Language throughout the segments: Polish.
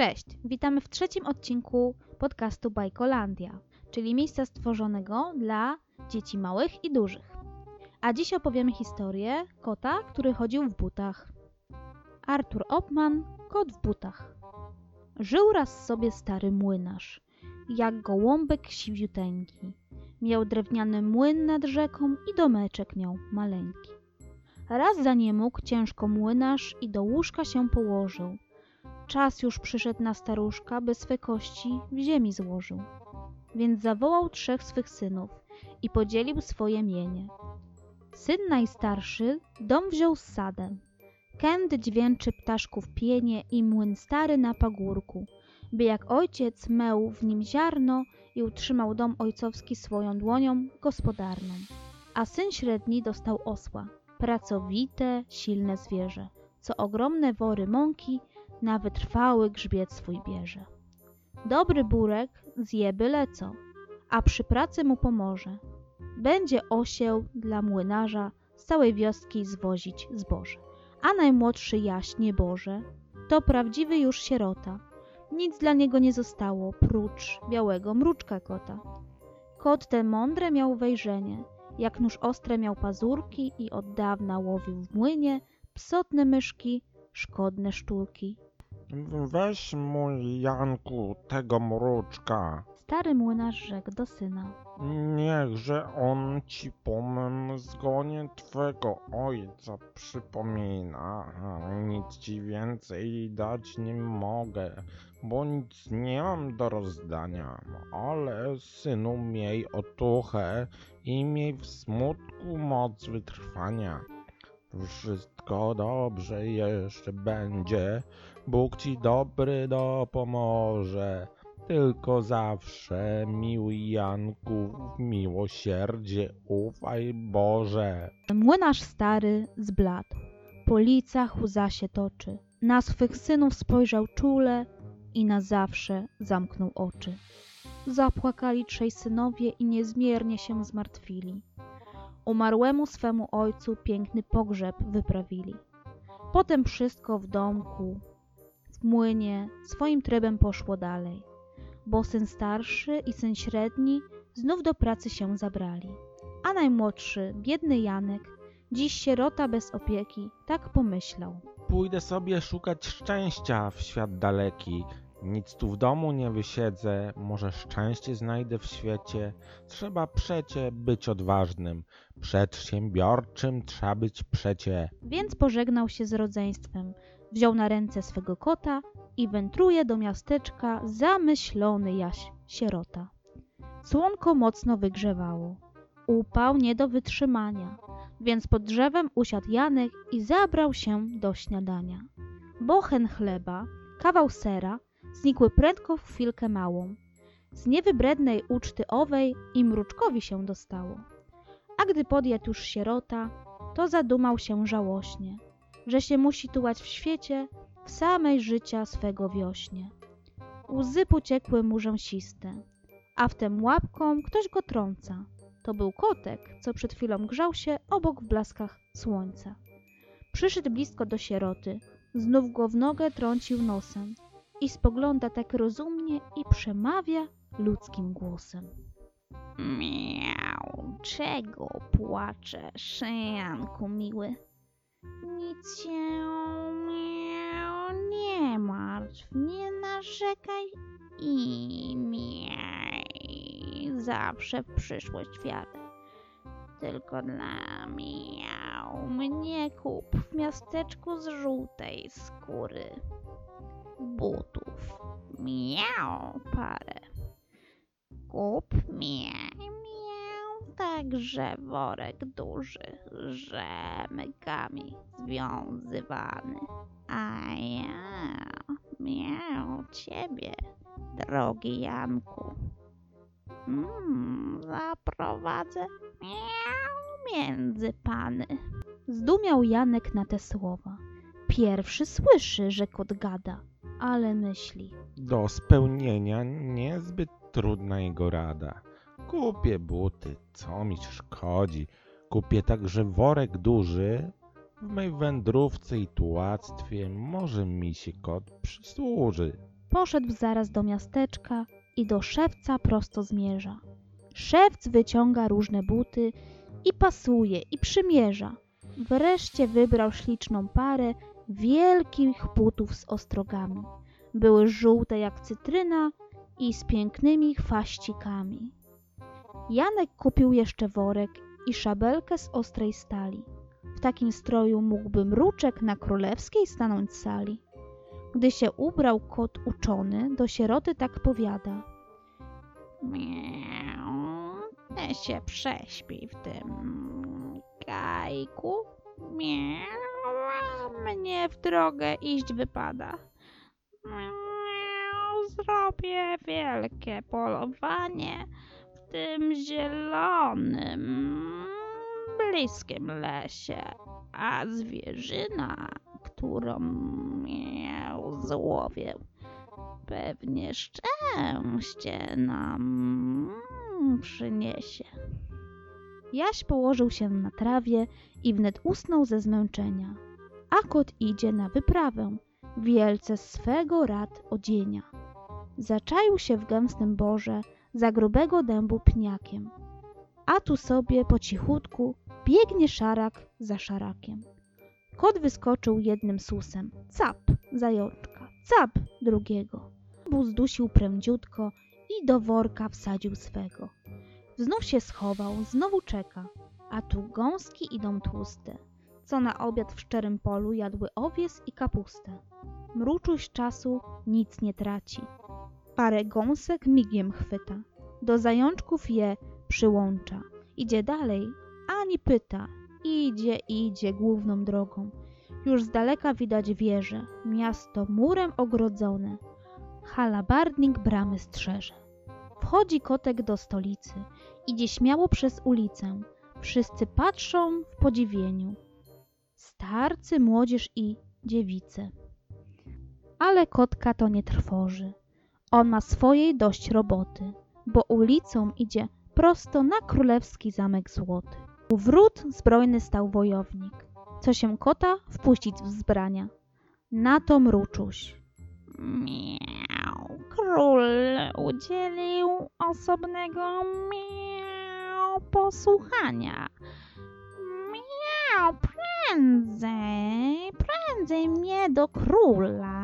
Cześć, witamy w trzecim odcinku podcastu Bajkolandia, czyli miejsca stworzonego dla dzieci małych i dużych. A dziś opowiemy historię kota, który chodził w butach. Artur Opman, kot w butach. Żył raz sobie stary młynarz, jak gołąbek siwiuteńki. Miał drewniany młyn nad rzeką i domeczek miał maleńki. Raz za nie mógł ciężko młynarz i do łóżka się położył. Czas już przyszedł na staruszka, by swe kości w ziemi złożył. Więc zawołał trzech swych synów i podzielił swoje mienie. Syn najstarszy dom wziął z sadem. Kędy dźwięczy ptaszków pienie i młyn stary na pagórku, by jak ojciec meł w nim ziarno i utrzymał dom ojcowski swoją dłonią gospodarną. A syn średni dostał osła, pracowite, silne zwierzę, co ogromne wory mąki na wytrwały grzbiet swój bierze. Dobry burek zje byle co, a przy pracy mu pomoże. Będzie osieł dla młynarza z całej wioski zwozić zboże. A najmłodszy jaśnie Boże to prawdziwy już sierota. Nic dla niego nie zostało, prócz białego mruczka kota. Kot ten mądre miał wejrzenie, jak nóż ostre miał pazurki i od dawna łowił w młynie psotne myszki, szkodne sztuki. Weź mój Janku tego mruczka. Stary młynarz rzekł do syna. Niechże on ci po mym zgonie twego ojca przypomina. Nic ci więcej dać nie mogę, bo nic nie mam do rozdania. Ale synu miej otuchę i miej w smutku moc wytrwania. Wszystko dobrze jeszcze będzie, Bóg ci dobry dopomoże. Tylko zawsze, miły Janku, w miłosierdzie ufaj Boże. Młynarz stary zbladł, po licach łza się toczy. Na swych synów spojrzał czule i na zawsze zamknął oczy. Zapłakali trzej synowie i niezmiernie się zmartwili. Umarłemu swemu ojcu piękny pogrzeb wyprawili. Potem wszystko w domku, młynie, swoim trybem poszło dalej, bo syn starszy i syn średni znów do pracy się zabrali. A najmłodszy, biedny Janek, dziś sierota bez opieki, tak pomyślał. Pójdę sobie szukać szczęścia w świat daleki. Nic tu w domu nie wysiedzę, może szczęście znajdę w świecie. Trzeba przecie być odważnym, przedsiębiorczym trzeba być przecie. Więc pożegnał się z rodzeństwem, wziął na ręce swego kota i wędruje do miasteczka zamyślony jaś sierota. Słonko mocno wygrzewało. Upał nie do wytrzymania, więc pod drzewem usiadł Janek i zabrał się do śniadania. Bochen chleba, kawał sera znikły prędko w chwilkę małą. Z niewybrednej uczty owej i mruczkowi się dostało. A gdy podjadł już sierota, to zadumał się żałośnie, że się musi tułać w świecie w samej życia swego wiośnie. Łzy pociekły mu rzęsiste, a wtem łapką ktoś go trąca. To był kotek, co przed chwilą grzał się obok w blaskach słońca. Przyszedł blisko do sieroty, znów go w nogę trącił nosem i spogląda tak rozumnie i przemawia ludzkim głosem. Miau, czego płaczesz, Janku miły? Nic się nie martw, nie narzekaj i miej zawsze przyszłość wiarę. Tylko dla miau mnie kup w miasteczku z żółtej skóry butów. Miau parę. Kup miau, także worek duży, rzemykami związywany. A ja miał ciebie, drogi Janku. Mm, zaprowadzę miau między pany. Zdumiał Janek na te słowa. Pierwszy słyszy, że kot gada, ale myśli. Do spełnienia niezbyt trudna jego rada. Kupię buty, co mi szkodzi. Kupię także worek duży. W mej wędrówce i tułactwie może mi się kot przysłuży. Poszedł zaraz do miasteczka i do szewca prosto zmierza. Szewc wyciąga różne buty i pasuje i przymierza. Wreszcie wybrał śliczną parę wielkich butów z ostrogami. Były żółte jak cytryna i z pięknymi chwaścikami. Janek kupił jeszcze worek i szabelkę z ostrej stali. W takim stroju mógłby mruczek na królewskiej stanąć sali. Gdy się ubrał kot uczony, do sieroty tak powiada. Miau, ty się prześpij w tym gajku. Miau, mnie w drogę iść wypada. Miau, zrobię wielkie polowanie tym zielonym, bliskim lesie, a zwierzyna, którą miał złowię, pewnie szczęście nam przyniesie. Jaś położył się na trawie i wnet usnął ze zmęczenia, a kot idzie na wyprawę, wielce swego rad odzienia. Zaczaił się w gęstym borze za grubego dębu pniakiem, a tu sobie po cichutku biegnie szarak za szarakiem. Kot wyskoczył jednym susem, cap, zajączka, cap drugiego. Bóz zdusił prędziutko i do worka wsadził swego. Znów się schował, znowu czeka, a tu gąski idą tłuste, co na obiad w szczerym polu jadły owies i kapustę. Mruczuś czasu nic nie traci. Parę gąsek migiem chwyta, do zajączków je przyłącza. Idzie dalej, ani pyta, idzie, idzie główną drogą. Już z daleka widać wieże, miasto murem ogrodzone. Halabardnik bramy strzeże. Wchodzi kotek do stolicy, idzie śmiało przez ulicę. Wszyscy patrzą w podziwieniu. Starcy, młodzież i dziewice. Ale kotka to nie trwoży. On ma swojej dość roboty, bo ulicą idzie prosto na królewski zamek złoty. U wrót zbrojny stał wojownik, co się kota wpuścić wzbrania. Na to mruczuś. Miau, król udzielił osobnego miau posłuchania. Miau, prędzej, prędzej mnie do króla,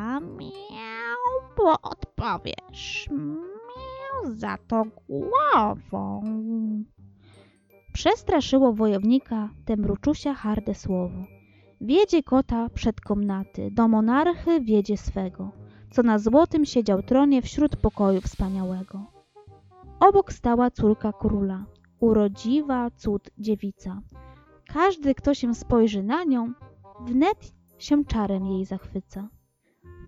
bo odpowiesz, miau, za to głową. Przestraszyło wojownika te mruczusia harde słowo. Wiedzie kota przed komnaty, do monarchy wiedzie swego, co na złotym siedział tronie wśród pokoju wspaniałego. Obok stała córka króla, urodziwa cud dziewica. Każdy, kto się spojrzy na nią, wnet się czarem jej zachwyca.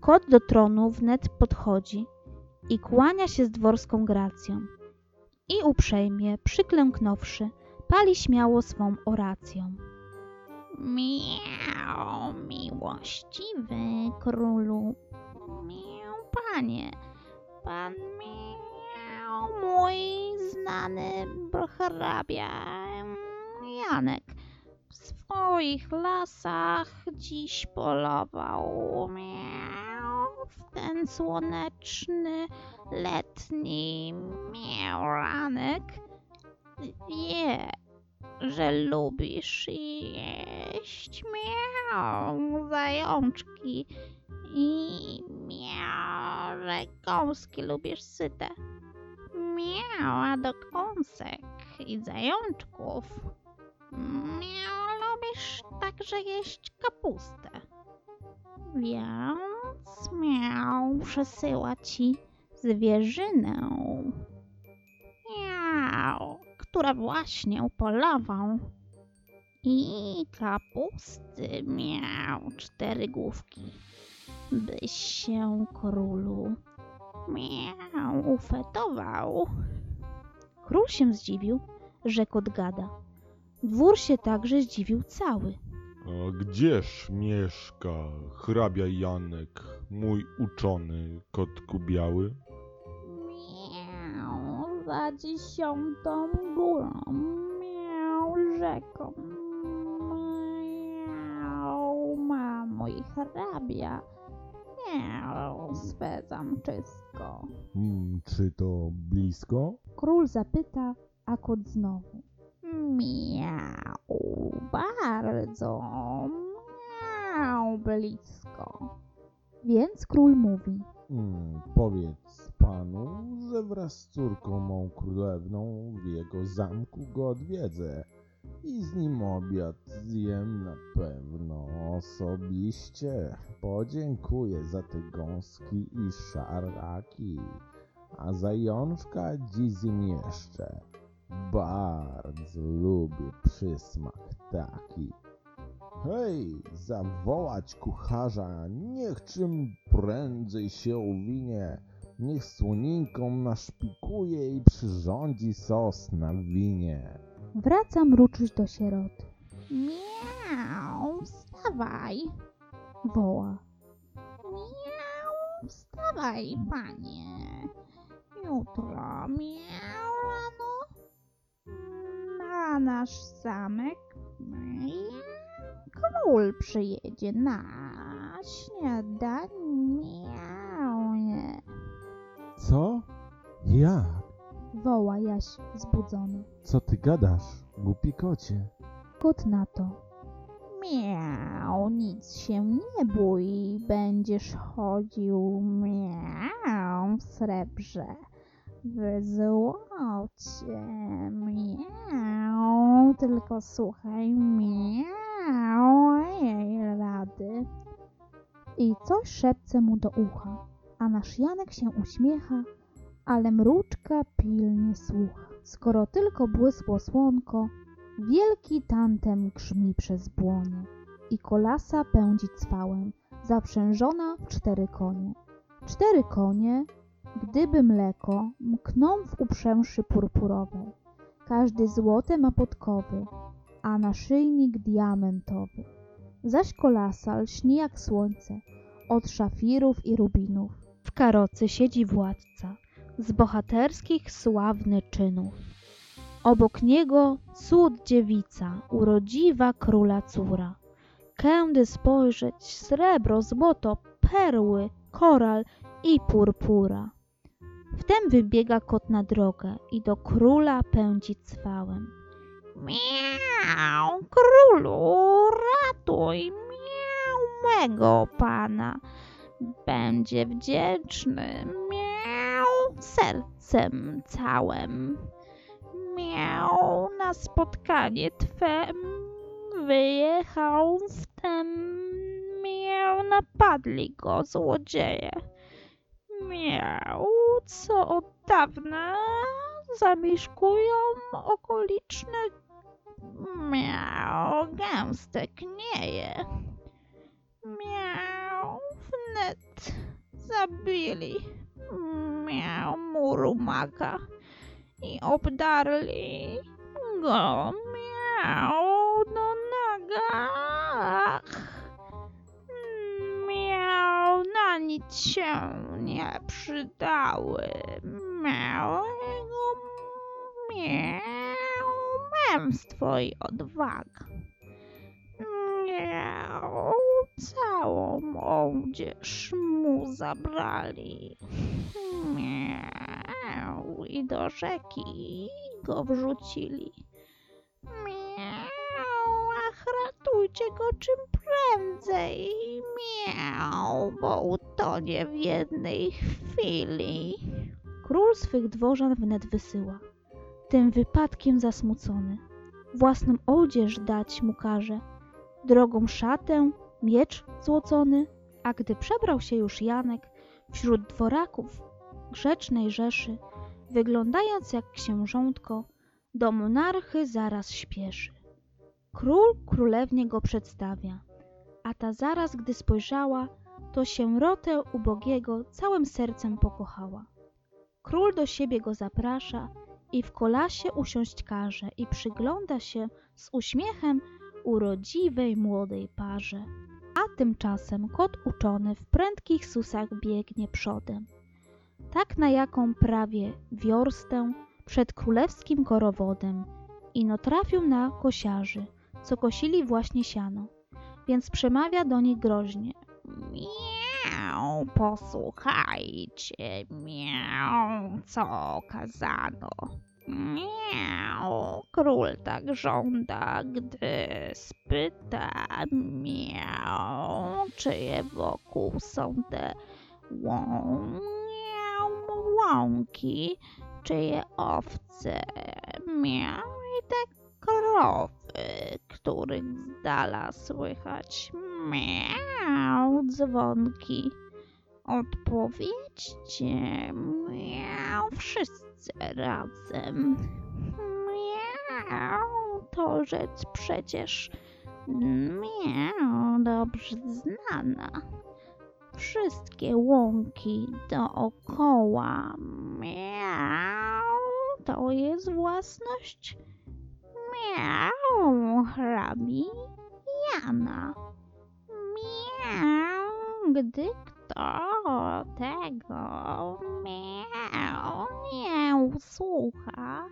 Kot do tronu wnet podchodzi i kłania się z dworską gracją. I uprzejmie, przyklęknąwszy, pali śmiało swą oracją. Miau, miłościwy królu, miau, panie, pan miau, mój znany hrabia Janek. W swoich lasach dziś polował, w ten słoneczny, letni miau ranek. Wie, że lubisz jeść miau zajączki i miau, że gąski lubisz syte. Miau, a do gąsek i zajączków miau, lubisz także jeść kapustę. Więc miau przesyła ci zwierzynę. Miau, które właśnie upolował. I kapusty miał cztery główki, byś się królu miał ufetował. Król się zdziwił, że kot gada. Dwór się także zdziwił cały. Gdzież mieszka hrabia Janek, mój uczony kotku biały? Miau, za dziesiątą górą, miau, rzeką, miau, ma mój hrabia Miau, swedzam wszystko. Hmm, czy to blisko? Król zapyta, a kot znowu. Miau, bardzo, miau, blisko. Więc król mówi. Hmm, powiedz panu, że wraz z córką mą królewną w jego zamku go odwiedzę i z nim obiad zjem na pewno osobiście. Podziękuję za te gąski i szaraki, a zajączka dziś zjem jeszcze. Bardzo lubię przysmak taki. Hej, zawołać kucharza, niech czym prędzej się uwinie, niech słoninką naszpikuje i przyrządzi sos na winie. Wraca mruczuś do sieroty. Miau, wstawaj, woła. Miau, wstawaj, panie. Jutro, miau, na nasz zamek król przyjedzie na śniadanie. Co? Ja? Woła Jaś zbudzony. Co ty gadasz, głupi kocie? Kot na to. Miau, nic się nie bój, będziesz chodził miau w srebrze, w złocie, miau, tylko słuchaj miau jej rady. I coś szepce mu do ucha, a nasz Janek się uśmiecha, ale mruczka pilnie słucha. Skoro tylko błysło słonko, Wielki tantem grzmi przez błonie i kolasa pędzi cwałem, zaprzężona w cztery konie. Cztery konie, gdyby mleko, mkną w uprzęszy purpurowej. Każdy złote ma podkowy, a naszyjnik diamentowy. Zaś kolasa lśni jak słońce, od szafirów i rubinów. W karocy siedzi władca, z bohaterskich sławny czynów. Obok niego cud dziewica, urodziwa króla córa. Kędy spojrzeć, srebro, złoto, perły, koral i purpura. Wtem wybiega kot na drogę i do króla pędzi cwałem. Miau, królu, ratuj, miau, mego pana. Będzie wdzięczny, miau, sercem całym miał na spotkanie Twem, wyjechał wtem, miał napadli go złodzieje. Miał, co od dawna zamieszkują okoliczne miał gęste knieje. Miał wnet zabili miał muru maka i obdarli go miał do nogach. Nic nie przydały. Miał jego miał męstwo i odwaga. Miał całą odzież mu zabrali. Miał i do rzeki go wrzucili. Ratujcie go czym prędzej. Miał, bo utonie w jednej chwili. Król swych dworzan wnet wysyła, tym wypadkiem zasmucony. Własną odzież dać mu każe, drogą szatę, miecz złocony. A gdy przebrał się już Janek wśród dworaków grzecznej rzeszy, wyglądając jak księżątko, do monarchy zaraz śpieszy. Król królewnie go przedstawia, a ta zaraz, gdy spojrzała, to się rotę ubogiego całym sercem pokochała. Król do siebie go zaprasza i w kolasie usiąść każe i przygląda się z uśmiechem urodziwej młodej parze. A tymczasem kot uczony w prędkich susach biegnie przodem. Tak na jaką prawie wiorstę przed królewskim korowodem ino trafił na kosiarzy, co kosili właśnie siano, więc przemawia do nich groźnie. Miau, posłuchajcie, miau, co kazano. Miau, król tak żąda, gdy spyta, miau, czyje wokół są te miau, łąki, czyje owce, miau, i te krowy, których z dala słychać miau dzwonki. Odpowiedzcie miau wszyscy razem. Miau to rzecz przecież miau dobrze znana. Wszystkie łąki dookoła miau to jest własność miau hrabi Jana. Miau, gdy kto tego miau nie usłucha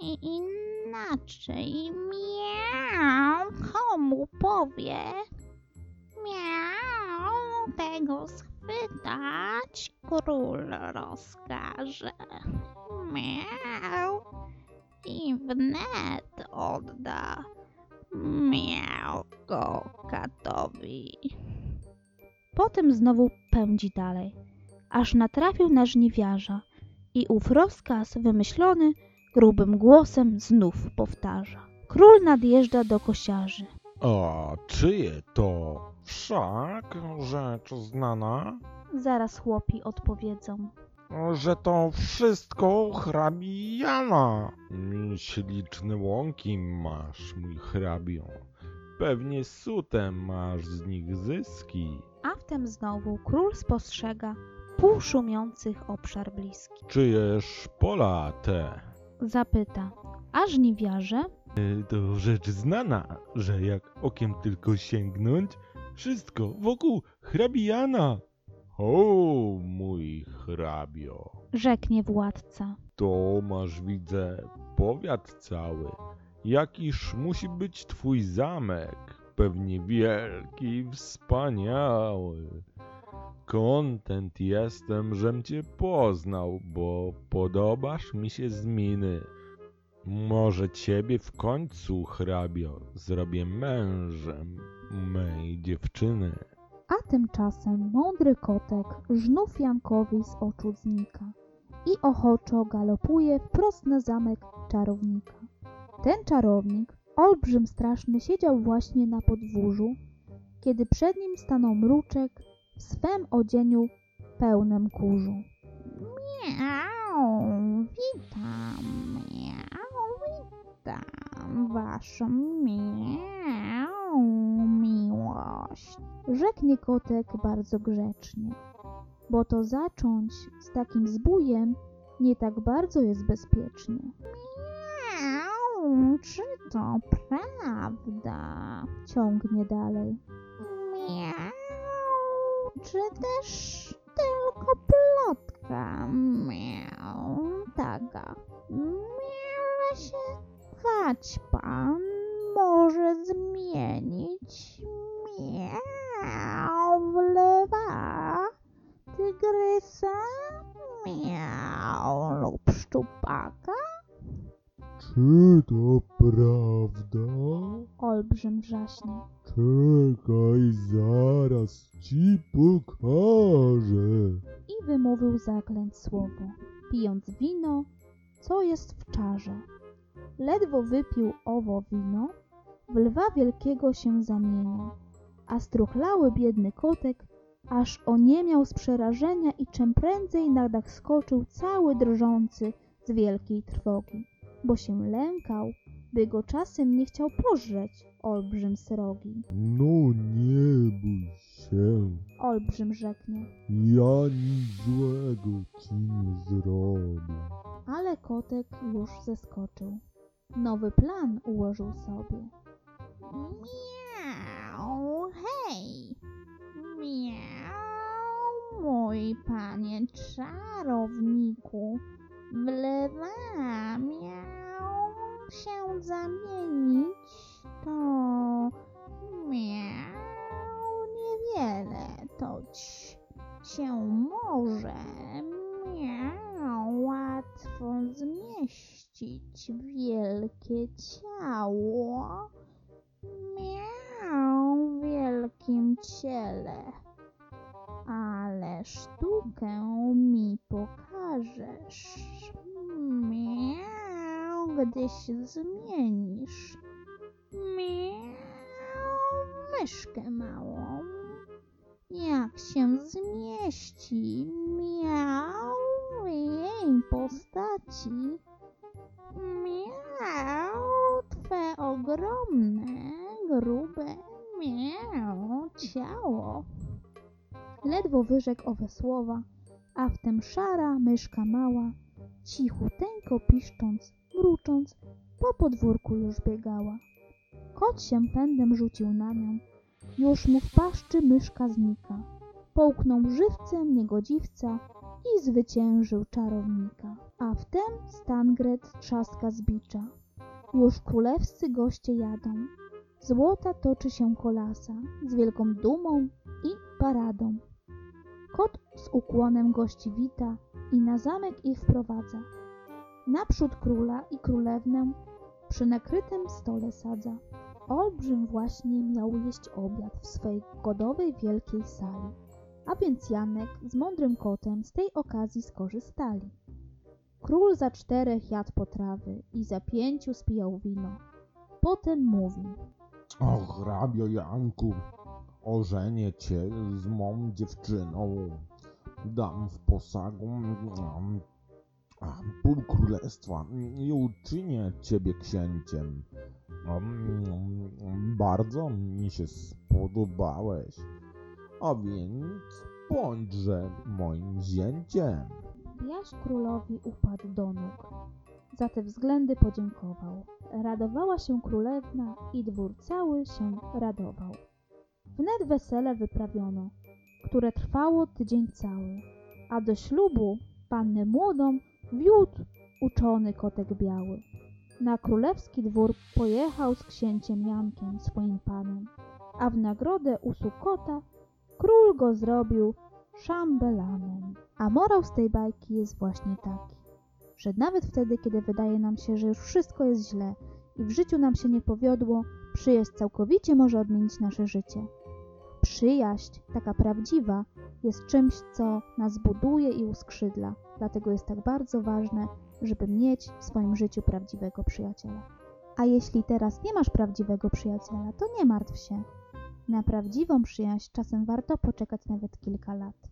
i inaczej miau komu powie miau tego schwytać król rozkaże miau i wnet odda miał go katowi. Potem znowu pędzi dalej, aż natrafił na żniwiarza i ów rozkaz wymyślony grubym głosem znów powtarza. Król nadjeżdża do kosiarzy. A czyje to? Wszak rzecz znana, Zaraz chłopi odpowiedzą. Że to wszystko hrabi Jana. Śliczne łąki masz, mój hrabio. Pewnie sutem masz z nich zyski. A wtem znowu król spostrzega pół szumiących obszar bliski. Czyjeż pola te? Zapyta, a żniwiarze To rzecz znana, że jak okiem tylko sięgnąć, wszystko wokół hrabijana. O, mój hrabio, rzeknie władca. to masz widzę powiat cały. Jakiż musi być twój zamek, pewnie wielki i wspaniały. Kontent jestem, żem cię poznał, bo podobasz mi się z miny. Może ciebie w końcu, hrabio, zrobię mężem mej dziewczyny. A tymczasem mądry kotek żnów Jankowi z oczu znika i ochoczo galopuje wprost na zamek czarownika. Ten czarownik, olbrzym straszny, siedział właśnie na podwórzu, kiedy przed nim stanął mruczek w swem odzieniu pełnym kurzu. Miau, witam, miau, witam waszą miau miłość. Rzeknie kotek bardzo grzecznie, bo to zacząć z takim zbójem nie tak bardzo jest bezpiecznie. Miau, czy to prawda? Ciągnie dalej. Miau, czy też tylko plotka? Miau, taka. Miau, się wać pan może zmienić miau w lewa, tygrysa, miau lub szczupaka. Czy to prawda? Olbrzym wrzaśnie. Czekaj, zaraz ci pokażę. i wymówił zaklęć słowo, pijąc wino, co jest w czarze. Ledwo wypił owo wino, w lwa wielkiego się zamienia, a struchlały biedny kotek, aż oniemiał z przerażenia i czym prędzej na dach skoczył cały drżący z wielkiej trwogi, bo się lękał, by go czasem nie chciał pożreć olbrzym srogi. No nie bój się, Olbrzym rzeknie. ja nic złego ci nie zrobię. Ale kotek już zeskoczył. Nowy plan ułożył sobie. Miau, panie czarowniku, w lewa miał się zamienić, to miau niewiele toć cię może miał łatwo zmieścić wielkie ciało. Się zmienisz. Miał myszkę małą. Jak się zmieści miał w jej postaci. Miał twe ogromne, grube miał ciało. Ledwo wyrzekł owe słowa, a wtem szara myszka mała, cichuteńko piszcząc, mrucząc, po podwórku już biegała. Kot się pędem rzucił na nią, już mu w paszczy myszka znika. Połknął żywcem niegodziwca i zwyciężył czarownika. A wtem Stangret trzaska z bicza. Już królewscy goście jadą. Złota toczy się kolasa z wielką dumą i paradą. Kot z ukłonem gości wita i na zamek ich wprowadza. Naprzód króla i królewnę przy nakrytym stole sadza. Olbrzym właśnie miał jeść obiad w swej godowej wielkiej sali, a więc Janek z mądrym kotem z tej okazji skorzystali. Król za czterech jadł potrawy i za pięciu spijał wino. Potem mówi, O hrabio Janku, ożenię cię z mą dziewczyną. Dam w posagu mm, pół królestwa i uczynię ciebie księciem. Mm, Bardzo mi się spodobałeś, a więc bądźże moim zięciem. Jaś królowi upadł do nóg. Za te względy podziękował. Radowała się królewna i dwór cały się radował. Wnet wesele wyprawiono, które trwało tydzień cały, a do ślubu pannę młodą wiódł uczony kotek biały. Na królewski dwór pojechał z księciem Jankiem, swoim panem, a w nagrodę usług kota król go zrobił szambelanem. A morał z tej bajki jest właśnie taki, że nawet wtedy, kiedy wydaje nam się, że już wszystko jest źle i w życiu nam się nie powiodło, przyjaźń całkowicie może odmienić nasze życie. Przyjaźń, taka prawdziwa, jest czymś, co nas buduje i uskrzydla. Dlatego jest tak bardzo ważne, żeby mieć w swoim życiu prawdziwego przyjaciela. A jeśli teraz nie masz prawdziwego przyjaciela, to nie martw się. Na prawdziwą przyjaźń czasem warto poczekać nawet kilka lat.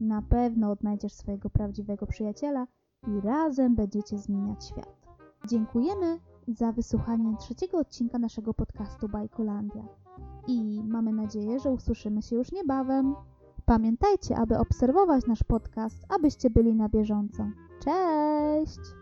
Na pewno odnajdziesz swojego prawdziwego przyjaciela i razem będziecie zmieniać świat. Dziękujemy za wysłuchanie trzeciego odcinka naszego podcastu Bajkolandia i mamy nadzieję, że usłyszymy się już niebawem. Pamiętajcie, aby obserwować nasz podcast, abyście byli na bieżąco. Cześć!